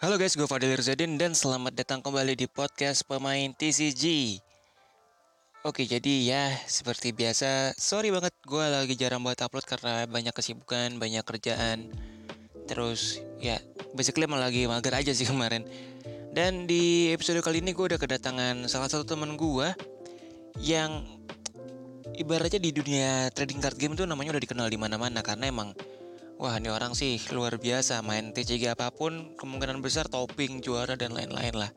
Halo guys, gue Fadil Rizadin dan selamat datang kembali di podcast pemain TCG. Oke, jadi ya seperti biasa, sorry banget gue lagi jarang buat upload karena banyak kesibukan, banyak kerjaan. Terus ya, basically emang lagi mager aja sih kemarin. Dan di episode kali ini gue udah kedatangan salah satu temen gue yang ibaratnya di dunia trading card game tuh namanya udah dikenal di mana-mana karena emang Wah ini orang sih luar biasa main TCG apa pun kemungkinan besar topping juara dan lain-lain lah.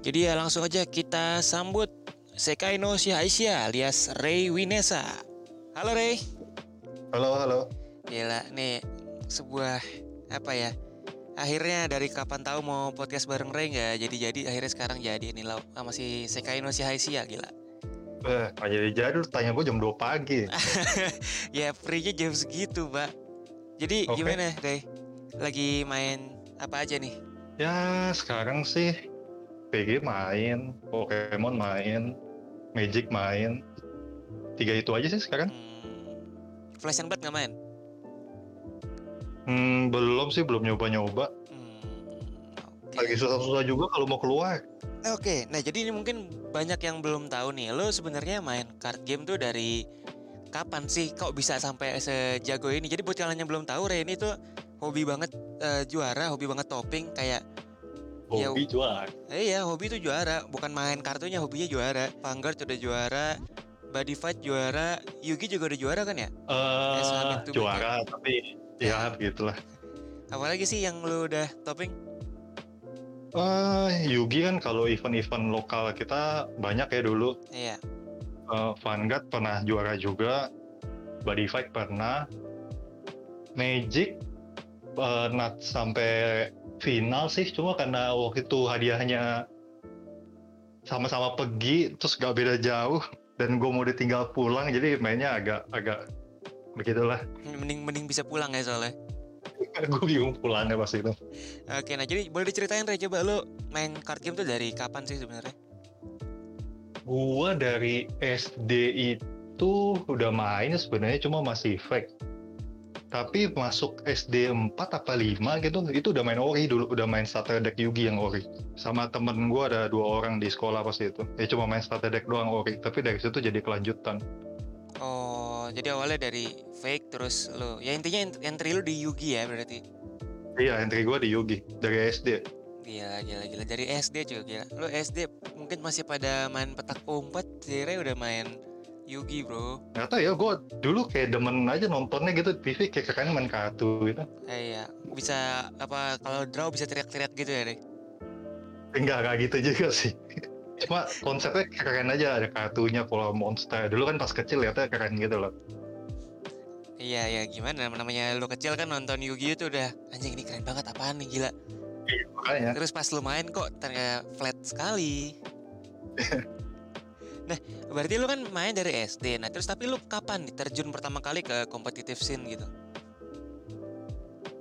Jadi ya langsung aja kita sambut Sekai no Shihaisha alias Ray Winesa. Halo Ray. Halo halo. Gila nih sebuah apa ya? Akhirnya dari kapan tahu mau podcast bareng Ray nggak jadi-jadi akhirnya sekarang jadi nih lo sama si Sekai no Shihaisha gila. Eh, jadi jadi lu tanya gue jam 2 pagi. ya free-nya jam segitu, Pak. Jadi okay. gimana, Ray? Lagi main apa aja nih? Ya, sekarang sih PG main, Pokemon main, Magic main. Tiga itu aja sih sekarang. Hmm. Flash and Blood nggak main? Hmm, belum sih, belum nyoba-nyoba. Hmm, okay. Lagi susah-susah juga kalau mau keluar. Oke, okay. nah jadi ini mungkin banyak yang belum tahu nih. Lo sebenarnya main card game tuh dari kapan sih kok bisa sampai sejago ini? Jadi buat kalian yang belum tahu, Ren itu hobi banget uh, juara, hobi banget topping kayak hobi ya, juara. Eh, iya, hobi itu juara, bukan main kartunya, hobinya juara. Vanguard udah juara, Body Fight juara, Yugi juga udah juara kan ya? Uh, juara, ya? tapi ya, ya begitulah. Apalagi sih yang lu udah topping? Uh, Yugi kan kalau event-event lokal kita banyak ya dulu. Iya uh, Vanguard pernah juara juga, Body Fight pernah, Magic pernah sampai final sih, cuma karena waktu itu hadiahnya sama-sama pergi, terus gak beda jauh, dan gue mau ditinggal pulang, jadi mainnya agak agak begitulah. Mending mending bisa pulang ya soalnya. gue bingung pulangnya pas itu. Oke, nah jadi boleh diceritain Ray coba lo main card game tuh dari kapan sih sebenarnya? Gua dari SD itu udah main sebenarnya cuma masih fake. Tapi masuk SD 4 apa 5 gitu, itu udah main ori dulu, udah main starter deck Yugi yang ori. Sama temen gue ada dua orang di sekolah pasti itu. Ya cuma main starter deck doang ori, tapi dari situ jadi kelanjutan. Oh, jadi awalnya dari fake terus lo, ya intinya entry lu di Yugi ya berarti? Iya, entry gue di Yugi, dari SD. Gila, gila, gila. Dari SD juga gila. Lo SD mungkin masih pada main petak umpet, Jere udah main Yugi bro. Gak tau ya, gue dulu kayak demen aja nontonnya gitu TV kayak kakaknya main kartu gitu. Eh, iya, bisa apa kalau draw bisa teriak-teriak gitu ya deh? Enggak kayak gitu juga sih. Cuma konsepnya keren aja ada kartunya kalau monster. Dulu kan pas kecil lihatnya keren gitu loh. Iya ya gimana namanya lu kecil kan nonton Yugi itu udah anjing ini keren banget apaan nih gila makanya. Terus pas lu main kok ternyata flat sekali. nah, berarti lu kan main dari SD. Nah, terus tapi lu kapan nih terjun pertama kali ke competitive scene gitu?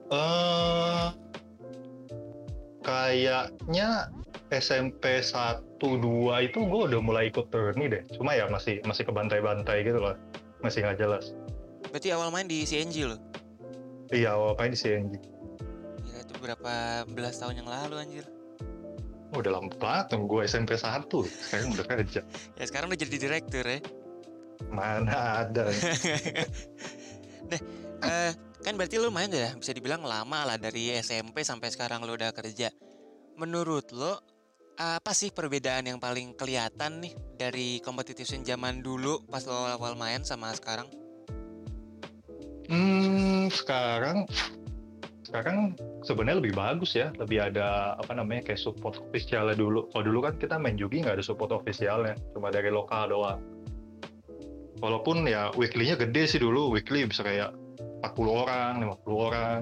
Eh uh, kayaknya SMP 1 2 itu gue udah mulai ikut tourney deh. Cuma ya masih masih ke bantai-bantai gitu loh. Masih nggak jelas. Berarti awal main di CNG lo? Iya, awal main di CNG berapa belas tahun yang lalu anjir. Oh, udah lama banget gue SMP satu. Sekarang udah kerja. Ya sekarang udah jadi direktur ya. Mana ada. Nah uh, kan berarti lu main ya bisa dibilang lama lah dari SMP sampai sekarang lu udah kerja. Menurut lo apa sih perbedaan yang paling kelihatan nih dari competition zaman dulu pas lo awal main sama sekarang? Hmm, sekarang sekarang sebenarnya lebih bagus ya. Lebih ada apa namanya kayak support officialnya dulu. Kalau dulu kan kita main juga nggak ada support officialnya. Cuma dari lokal doang. Walaupun ya weekly-nya gede sih dulu. Weekly bisa kayak 40 orang 50 orang.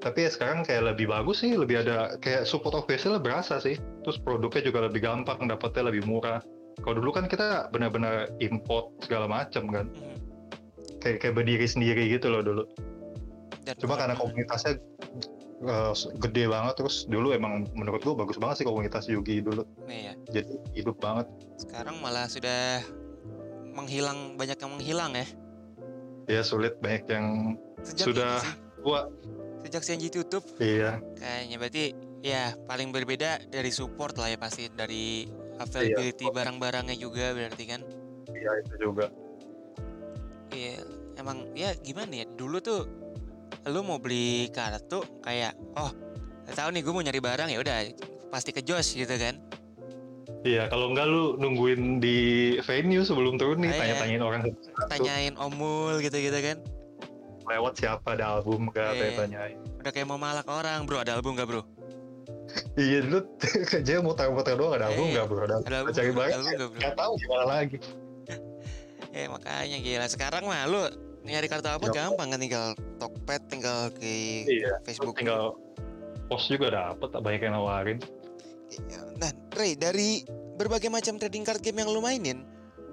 Tapi ya sekarang kayak lebih bagus sih. Lebih ada kayak support officialnya berasa sih. Terus produknya juga lebih gampang dapetnya lebih murah. Kalau dulu kan kita benar-benar import segala macam kan. Hmm. kayak kayak berdiri sendiri gitu loh dulu dan Cuma karena komunitasnya uh, gede banget terus dulu emang menurut gua bagus banget sih komunitas Yugi dulu. Iya. Jadi hidup banget. Sekarang malah sudah menghilang banyak yang menghilang ya. Ya sulit banyak yang Sejak sudah gua sejak Senji tutup iya kayaknya berarti ya paling berbeda dari support lah ya pasti dari availability Iya. barang-barangnya juga berarti kan iya itu juga iya emang ya gimana ya dulu tuh lu mau beli kartu kayak oh tahu nih gue mau nyari barang ya udah pasti ke Josh gitu kan? Iya kalau enggak lu nungguin di venue sebelum turun nih Ah, iya. tanya-tanyain orang satu. Tanyain omul gitu-gitu kan? Lewat siapa ada album gak Iya. tanyain udah kayak mau malak orang bro ada album gak bro? Iya dulu kerja mau tahu-tahu doang ada album Iya. nggak bro? Ada, ada album cari barang album gak bro? nggak tahu gimana lagi. Eh makanya gila. Sekarang mah lu nyari kartu apa Ya. gampang kan tinggal Tokped tinggal ke iya Facebook tinggal post juga dapet banyak yang nawarin Nah, Ray, dari berbagai macam trading card game yang lu mainin,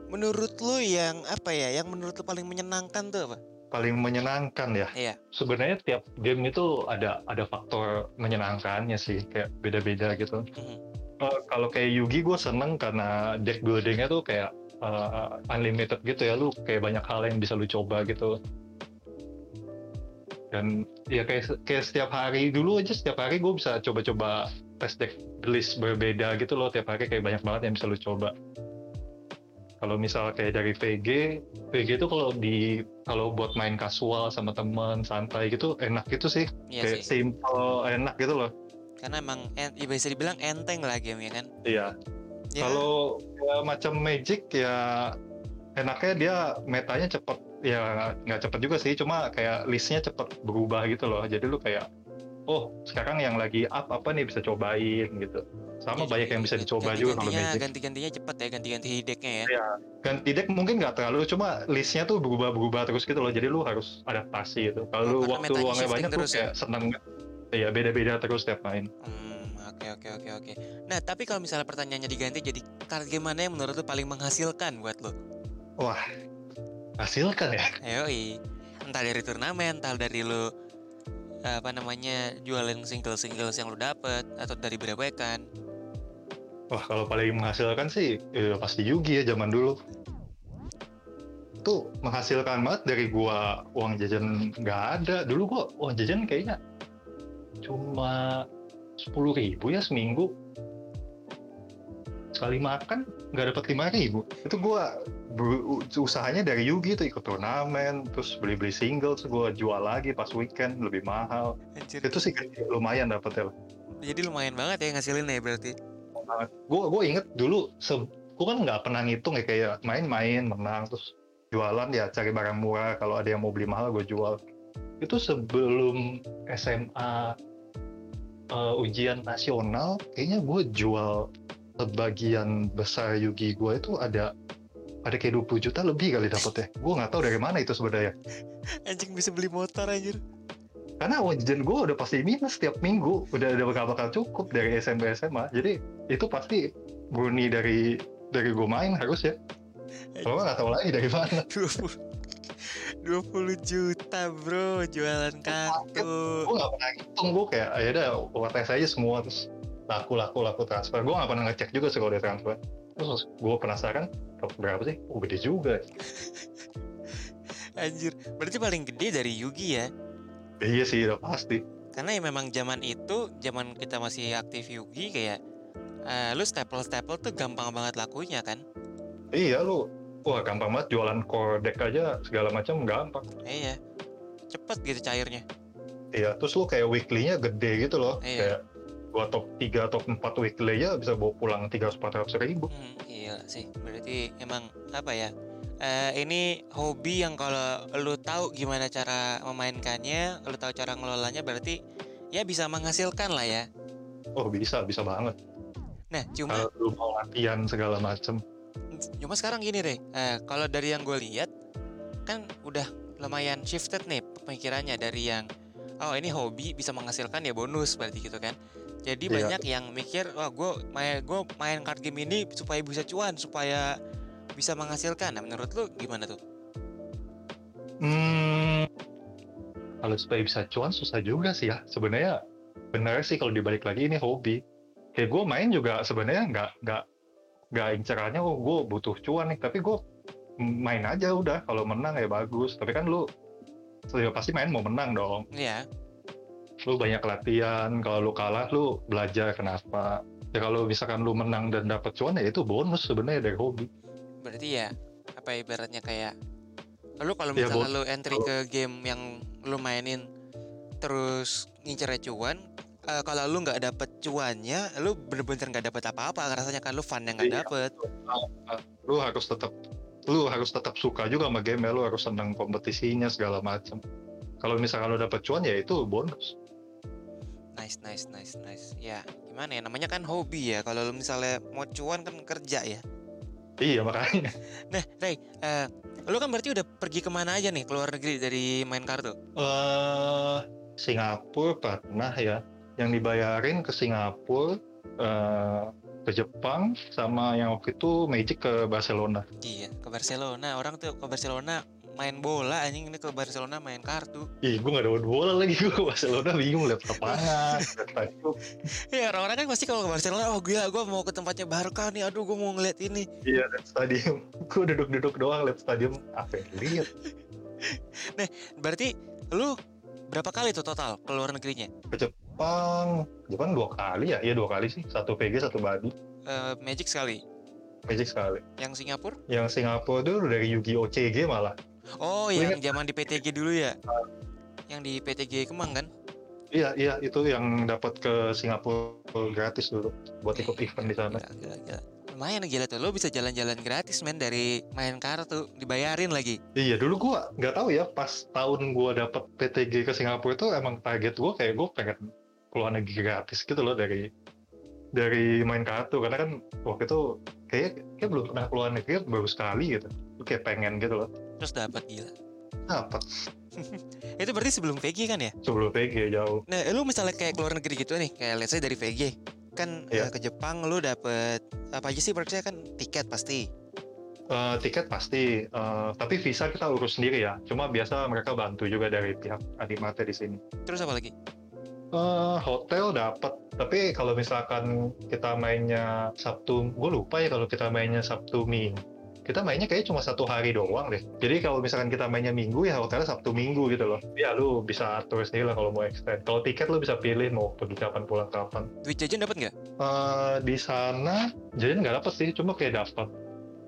menurut lu yang apa ya, yang menurut lu paling menyenangkan tuh apa? paling menyenangkan ya Iya. sebenarnya tiap game itu ada ada faktor menyenangkannya sih kayak beda-beda gitu Mhm. Eh, kalau kayak Yugi gue seneng karena deck buildingnya tuh kayak eh, unlimited gitu ya lu kayak banyak hal yang bisa lu coba gitu. Dan ya kayak kayak setiap hari dulu aja setiap hari gue bisa coba-coba tes deck list berbeda gitu loh tiap hari kayak banyak banget yang bisa lu coba. Kalau misal kayak dari VG VG itu kalau di kalau buat main kasual sama teman santai gitu enak gitu sih. Iya kayak sih. simple enak gitu loh. Karena emang en- ya bisa dibilang enteng lah game ya kan. iya Ya, Kalau ya, macam Magic ya enaknya dia metanya cepet ya nggak cepet juga sih cuma kayak listnya cepet berubah gitu loh. Jadi lu kayak oh sekarang yang lagi up apa nih bisa cobain gitu. Sama ya, banyak yang bisa dicoba juga kalau ganti-gantinya- Magic. Ganti-gantinya cepet ya, ganti-ganti decknya ya. ganti deck mungkin nggak terlalu cuma listnya tuh berubah-berubah terus gitu loh. Jadi lu harus adaptasi gitu. Kalau Oh, waktu luangnya banyak tuh ya? kayak seneng ya beda-beda terus tiap main. Hmm, oke oke oke oke. Nah, tapi kalau misalnya pertanyaannya diganti jadi card game mana yang menurut lu paling menghasilkan buat lu? hasilkan ya Yoi. Entah dari turnamen, entah dari lu apa namanya jualin single-singles yang lu dapet atau dari berebekan. Wah kalau paling menghasilkan sih ya pasti Yugi ya zaman dulu. Tuh menghasilkan banget dari gua uang jajan nggak ada. Dulu gua uang jajan kayaknya cuma sepuluh ribu ya seminggu. Sekali makan nggak dapat lima ribu. Itu gua bu- usahanya dari Yugi tuh ikut turnamen, terus beli-beli single, terus gua jual lagi pas weekend lebih mahal. Anjir. Itu sih lumayan dapetnya. Jadi lumayan banget ya ngasilin ya berarti. Gue gue inget dulu, se gue kan nggak pernah ngitung ya kayak main-main menang terus jualan ya cari barang murah kalau ada yang mau beli mahal gue jual. Itu sebelum SMA eh, ujian nasional, kayaknya gue jual sebagian besar Yugi gue itu ada ada kayak 20 juta lebih kali dapetnya. Gue nggak tahu dari mana itu sebenarnya. Anjing bisa beli motor anjir. Karena jajan gue udah pasti minus setiap minggu, udah udah bakal bakal cukup dari SMP SMA. Jadi itu pasti murni dari dari gue main harus ya. Kalau nggak tahu lagi dari mana. 20 20 juta bro jualan kartu. Gue nggak pernah hitung gue kayak ya udah UTS aja semua terus laku laku laku transfer. Gue nggak pernah ngecek juga sih kalau dia transfer. Terus gue penasaran berapa sih? Oh gede juga. Anjir. Berarti paling gede dari Yugi ya. Iya sih udah pasti. Karena ya memang zaman itu, zaman kita masih aktif Yugi kayak eh, lu staple-staple tuh gampang banget lakunya kan. Iya lu. Wah gampang banget jualan core deck aja segala macam gampang. Iya. Cepet gitu cairnya. Iya, terus lu kayak weekly-nya gede gitu loh. Iya. Kayak gua top 3, top 4 weekly ya bisa bawa pulang 300-400 ribu. Hmm, iya sih. Berarti emang apa ya? Eh, ini hobi yang kalau lu tahu gimana cara memainkannya, lu tahu cara ngelolanya berarti ya bisa menghasilkan lah ya. Oh bisa, bisa banget. Nah, cuma Kalau lu mau latihan segala macem. Cuma sekarang gini deh. Eh, kalau dari yang gue lihat kan udah lumayan shifted nih pemikirannya dari yang oh ini hobi bisa menghasilkan ya bonus berarti gitu kan. Jadi Iya. banyak yang mikir wah gue main gue main card game ini supaya bisa cuan supaya bisa menghasilkan. Nah menurut lu gimana tuh? Hmm, kalau supaya bisa cuan susah juga sih ya. Sebenarnya benar sih kalau dibalik lagi ini hobi. Kayak gue main juga sebenarnya nggak nggak nggak incerannya oh gue butuh cuan nih. Tapi gue main aja udah. Kalau menang ya bagus. Tapi kan lu ya pasti main mau menang dong. Iya. Lu banyak latihan, kalau lu kalah lu belajar kenapa. Ya kalau misalkan lu menang dan dapat cuan ya itu bonus sebenarnya dari hobi. Berarti ya apa ibaratnya kayak lu kalau Ya, misalnya bo- lu entry ke game yang lu mainin terus ngincer cuan eh, kalau lu nggak dapet cuannya lu bener-bener nggak dapet apa-apa rasanya kan lu fun yang nggak Iya. dapet Lu harus tetap lu harus tetap suka juga sama game ya, lu harus senang kompetisinya segala macam. Kalau misalkan lu dapat cuan ya itu bonus. nice nice nice nice ya gimana ya namanya kan hobi ya kalau lu misalnya mau cuan kan kerja ya Iya makanya. nah Ray eh, lu kan berarti udah pergi ke mana aja nih keluar negeri dari main kartu eh Singapura pernah ya. Yang dibayarin ke Singapura, eh, ke Jepang, sama yang waktu itu Magic ke Barcelona. iya ke Barcelona orang tuh ke Barcelona main bola anjing ini ke Barcelona main kartu Ih, gue gak dapat bola lagi gue ke Barcelona bingung liat lapangan, liat stadion. Ya orang-orang kan pasti kalau ke Barcelona, oh gila gue mau ke tempatnya Barca nih, aduh gue mau ngeliat ini. Iya, liat stadion. Gue duduk-duduk doang liat stadion. Apa yang lihat? Berarti lu berapa kali tuh total ke luar negerinya? Ke Jepang, Jepang dua kali ya? Iya dua kali sih. Satu PG, satu Badi. Eh, Magic sekali. Magic sekali. Yang Singapura? Yang Singapura tuh dari Yu-Gi-Oh! CG malah. Oh Lu yang zaman di PTG dulu ya? Yang di PTG Kemang kan? Iya, iya itu yang dapat ke Singapura gratis dulu buat ikut event di sana. Gila, gila, gila. Lumayan gila tuh, lo bisa jalan-jalan gratis men dari main kartu, dibayarin lagi. Iya, dulu gua nggak tahu ya pas tahun gua dapat PTG ke Singapura itu emang target gua kayak gua pengen keluar negeri gratis gitu loh dari dari main kartu karena kan waktu itu kayak kayak belum pernah keluar negeri baru sekali gitu. Lu kayak pengen gitu loh. Terus dapat gila. Dapat Itu berarti sebelum VG kan ya? sebelum PG jauh. Nah, lu misalnya kayak keluar negeri gitu nih, kayak let's say dari VG, kan Iya. eh, ke Jepang lu dapet apa aja sih berarti kan tiket pasti. Eh, tiket pasti, eh, tapi visa kita urus sendiri ya. Cuma biasa mereka bantu juga dari pihak Adimate di sini. Terus apa lagi? Eh, hotel dapat, tapi kalau misalkan kita mainnya Sabtu, gue lupa ya kalau kita mainnya Sabtu Minggu. Kita mainnya kayaknya cuma satu hari doang deh. Jadi kalau misalkan kita mainnya Minggu ya hotelnya Sabtu Minggu gitu loh. Ya lu bisa atur sendiri lah kalau mau extend. Kalau tiket lu bisa pilih mau pergi kapan pulang kapan. Duit jajan dapat nggak? Eh, di sana jadi nggak dapet sih, cuma kayak dapat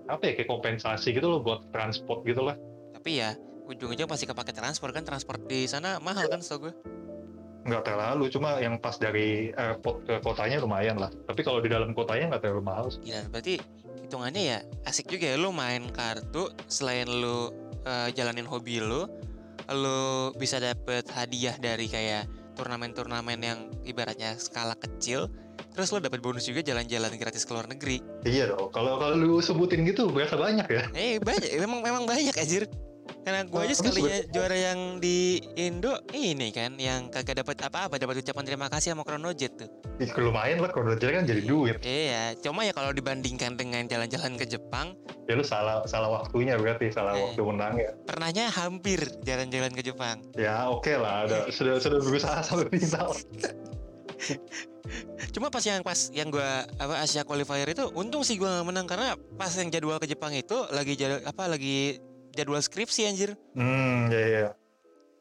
apa ya kayak kompensasi gitu loh buat transport gitu lah. Tapi ya ujung-ujung pasti kepake transport kan transport di sana mahal kan setahu gue. Nggak terlalu cuma yang pas dari airport ke kotanya lumayan lah tapi kalau di dalam kotanya nggak terlalu mahal sih. Gila, berarti hitungannya ya asik juga ya lu main kartu selain lu eh, jalanin hobi lu, lu bisa dapet hadiah dari kayak turnamen-turnamen yang ibaratnya skala kecil. Terus lu dapat bonus juga jalan-jalan gratis ke luar negeri. iya dong kalau kalau lu sebutin gitu berasa banyak ya Eh banyak, memang memang banyak anjir. Karena gue aja sekalinya juara yang di Indo ini kan, yang kagak dapat apa-apa, dapat ucapan terima kasih sama Chronojet tuh. Ih, lumayan lah jadi kan jadi duit Iya, cuma ya kalau dibandingkan dengan jalan-jalan ke Jepang, ya lu salah salah waktunya berarti salah Eh. waktu menang ya pernahnya hampir jalan-jalan ke Jepang. ya oke lah ada sudah sudah berusaha sampai final Cuma pas yang pas yang gua apa Asia qualifier itu untung sih gua nggak menang karena pas yang jadwal ke Jepang itu lagi jadwal apa lagi jadwal skripsi anjir. hmm ya ya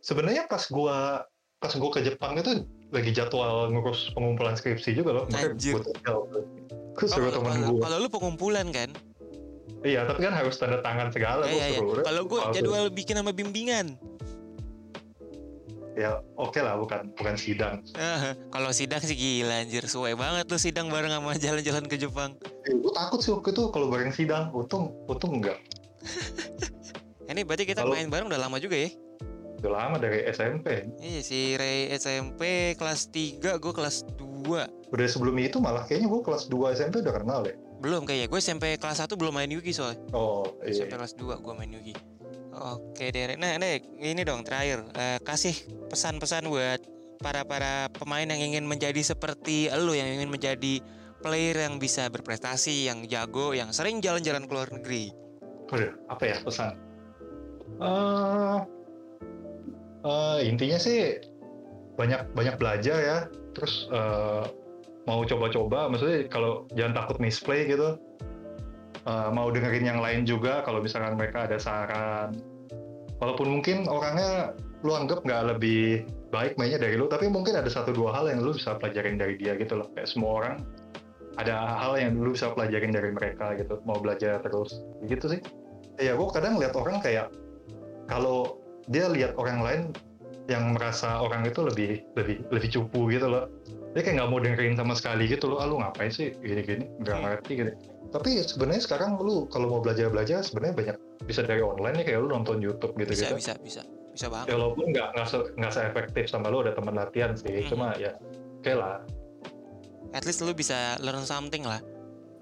sebenarnya pas gua pas gua ke Jepang itu lagi jadwal ngurus pengumpulan skripsi juga loh Anjir. gue Oh, suruh temen gua kalau lu pengumpulan kan? iya tapi kan harus tanda tangan segala Iya iya. iya. Kalau gua palsu. jadwal bikin sama bimbingan. ya oke lah bukan bukan sidang Ah, kalau sidang sih gila anjir, suwe banget lu sidang bareng sama jalan-jalan ke Jepang. eh, gue takut sih waktu itu kalau bareng sidang untung untung enggak Ini berarti kita Kalau- main bareng udah lama juga ya? udah lama dari SMP Iya si Ray SMP kelas 3, gue kelas 2 udah sebelum itu malah kayaknya gue kelas 2 SMP udah kenal deh Belum kayaknya, gue SMP kelas 1 belum main Yugi soalnya. Oh iya. SMP kelas 2 gue main Yugi. Oke Derek, nah Derek, ini dong terakhir. Eh, Kasih pesan-pesan buat para-para pemain yang ingin menjadi seperti lu Yang ingin menjadi player yang bisa berprestasi, yang jago, yang sering jalan-jalan ke luar negeri. Waduh, apa ya pesan Eh, eh, intinya sih banyak banyak belajar ya. Terus eh, mau coba-coba maksudnya kalau jangan takut misplay gitu. Eh, mau dengerin yang lain juga kalau misalkan mereka ada saran. Walaupun mungkin orangnya lu anggap nggak lebih baik mainnya dari lu tapi mungkin ada satu dua hal yang lu bisa pelajarin dari dia gitu loh. Kayak semua orang ada hal yang lu bisa pelajarin dari mereka gitu. Mau belajar terus. Gitu sih. Ya gue kadang lihat orang kayak kalau dia lihat orang lain yang merasa orang itu lebih lebih lebih cupu gitu loh. Dia kayak nggak mau dengerin sama sekali gitu loh. Ah lu ngapain sih gini-gini? Nggak ngerti gitu. Tapi sebenarnya sekarang lu kalau mau belajar belajar sebenarnya banyak bisa dari online nih kayak lu nonton YouTube gitu bisa gitu bisa bisa bisa banget. Ya walaupun nggak nggak se, nggak se efektif sama lu ada teman latihan sih. Hmm. cuma ya oke lah. At least lu bisa learn something lah.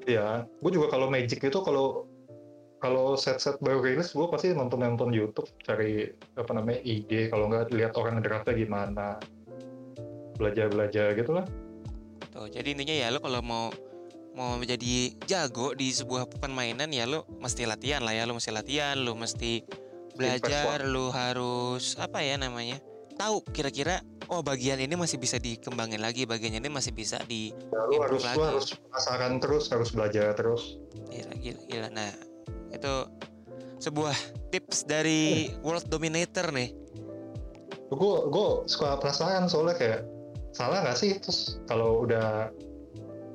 Iya, gue juga kalau Magic itu kalau kalau set-set baru rilis gue pasti nonton nonton YouTube cari apa namanya ide kalau nggak lihat orang draftnya gimana. Belajar belajar gitu lah. Tuh jadi intinya ya lu kalau mau mau menjadi jago di sebuah permainan ya lu mesti latihan lah ya. Lu mesti latihan lu mesti belajar lu harus apa ya namanya tahu kira-kira oh bagian ini masih bisa dikembangin lagi bagian ini masih bisa di Ya, lu harus lagi. harus penasaran terus harus belajar terus. Gila, gila, gila. nah itu sebuah tips dari world dominator nih. Gue gue suka penasaran soalnya kayak salah nggak sih? Terus kalau udah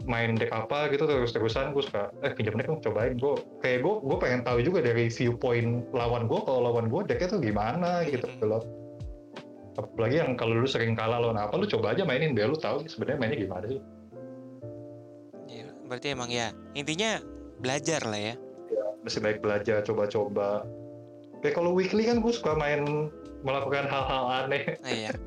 main deck apa gitu terus terusan gue suka eh pinjam deck dong cobain. Gue kayak gue gue pengen tahu juga dari viewpoint lawan gue kalau lawan gue decknya tuh gimana gitu Mhm. loh. Apalagi yang kalau lu sering kalah lawan apa lu coba aja mainin biar lu tahu sebenarnya mainnya gimana sih. Gila. berarti emang ya intinya belajar lah ya masih baik belajar coba-coba. Kayak kalau weekly kan gue suka main melakukan hal-hal aneh. Nah, iya.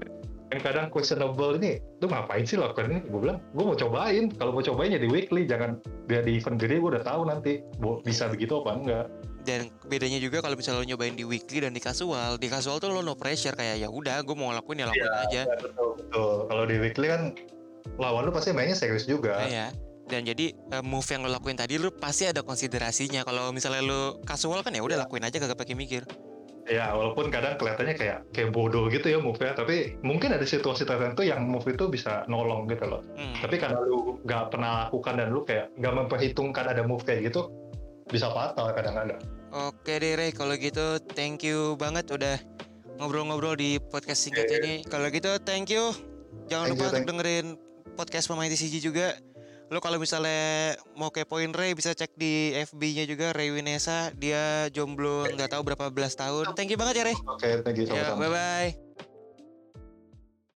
Yang kadang questionable ini lu ngapain sih lakukan ini? Gue bilang gue mau cobain. Kalau mau cobain ya di weekly jangan biar di event gede gue udah tahu nanti bisa begitu apa enggak. Dan bedanya juga kalau misalnya lo nyobain di weekly dan di casual di casual tuh lo no pressure kayak ya udah gue mau lakuin ya lakuin aja. betul betul. Kalau di weekly kan lawan lu pasti mainnya serius juga. Nah, ya dan jadi eh, move yang lo lakuin tadi lo pasti ada konsiderasinya kalau misalnya lo casual kan ya udah lakuin aja kagak pakai mikir ya walaupun kadang kelihatannya kayak kayak bodoh gitu ya move-nya tapi mungkin ada situasi tertentu yang move itu bisa nolong gitu loh Hmm. tapi karena lu nggak pernah lakukan dan lu kayak nggak memperhitungkan ada move kayak gitu bisa fatal kadang-kadang Oke deh Ray, kalau gitu thank you banget udah ngobrol-ngobrol di podcast singkat Oke. ini. Kalau gitu thank you. Jangan Thank lupa you, untuk dengerin podcast pemain TCG juga. Lo kalau misalnya mau kepoin Ray bisa cek di FB-nya juga Ray Winesa. Dia jomblo nggak tahu berapa belas tahun. Thank you banget ya Ray. oke thank you Ya, sama-sama bye bye.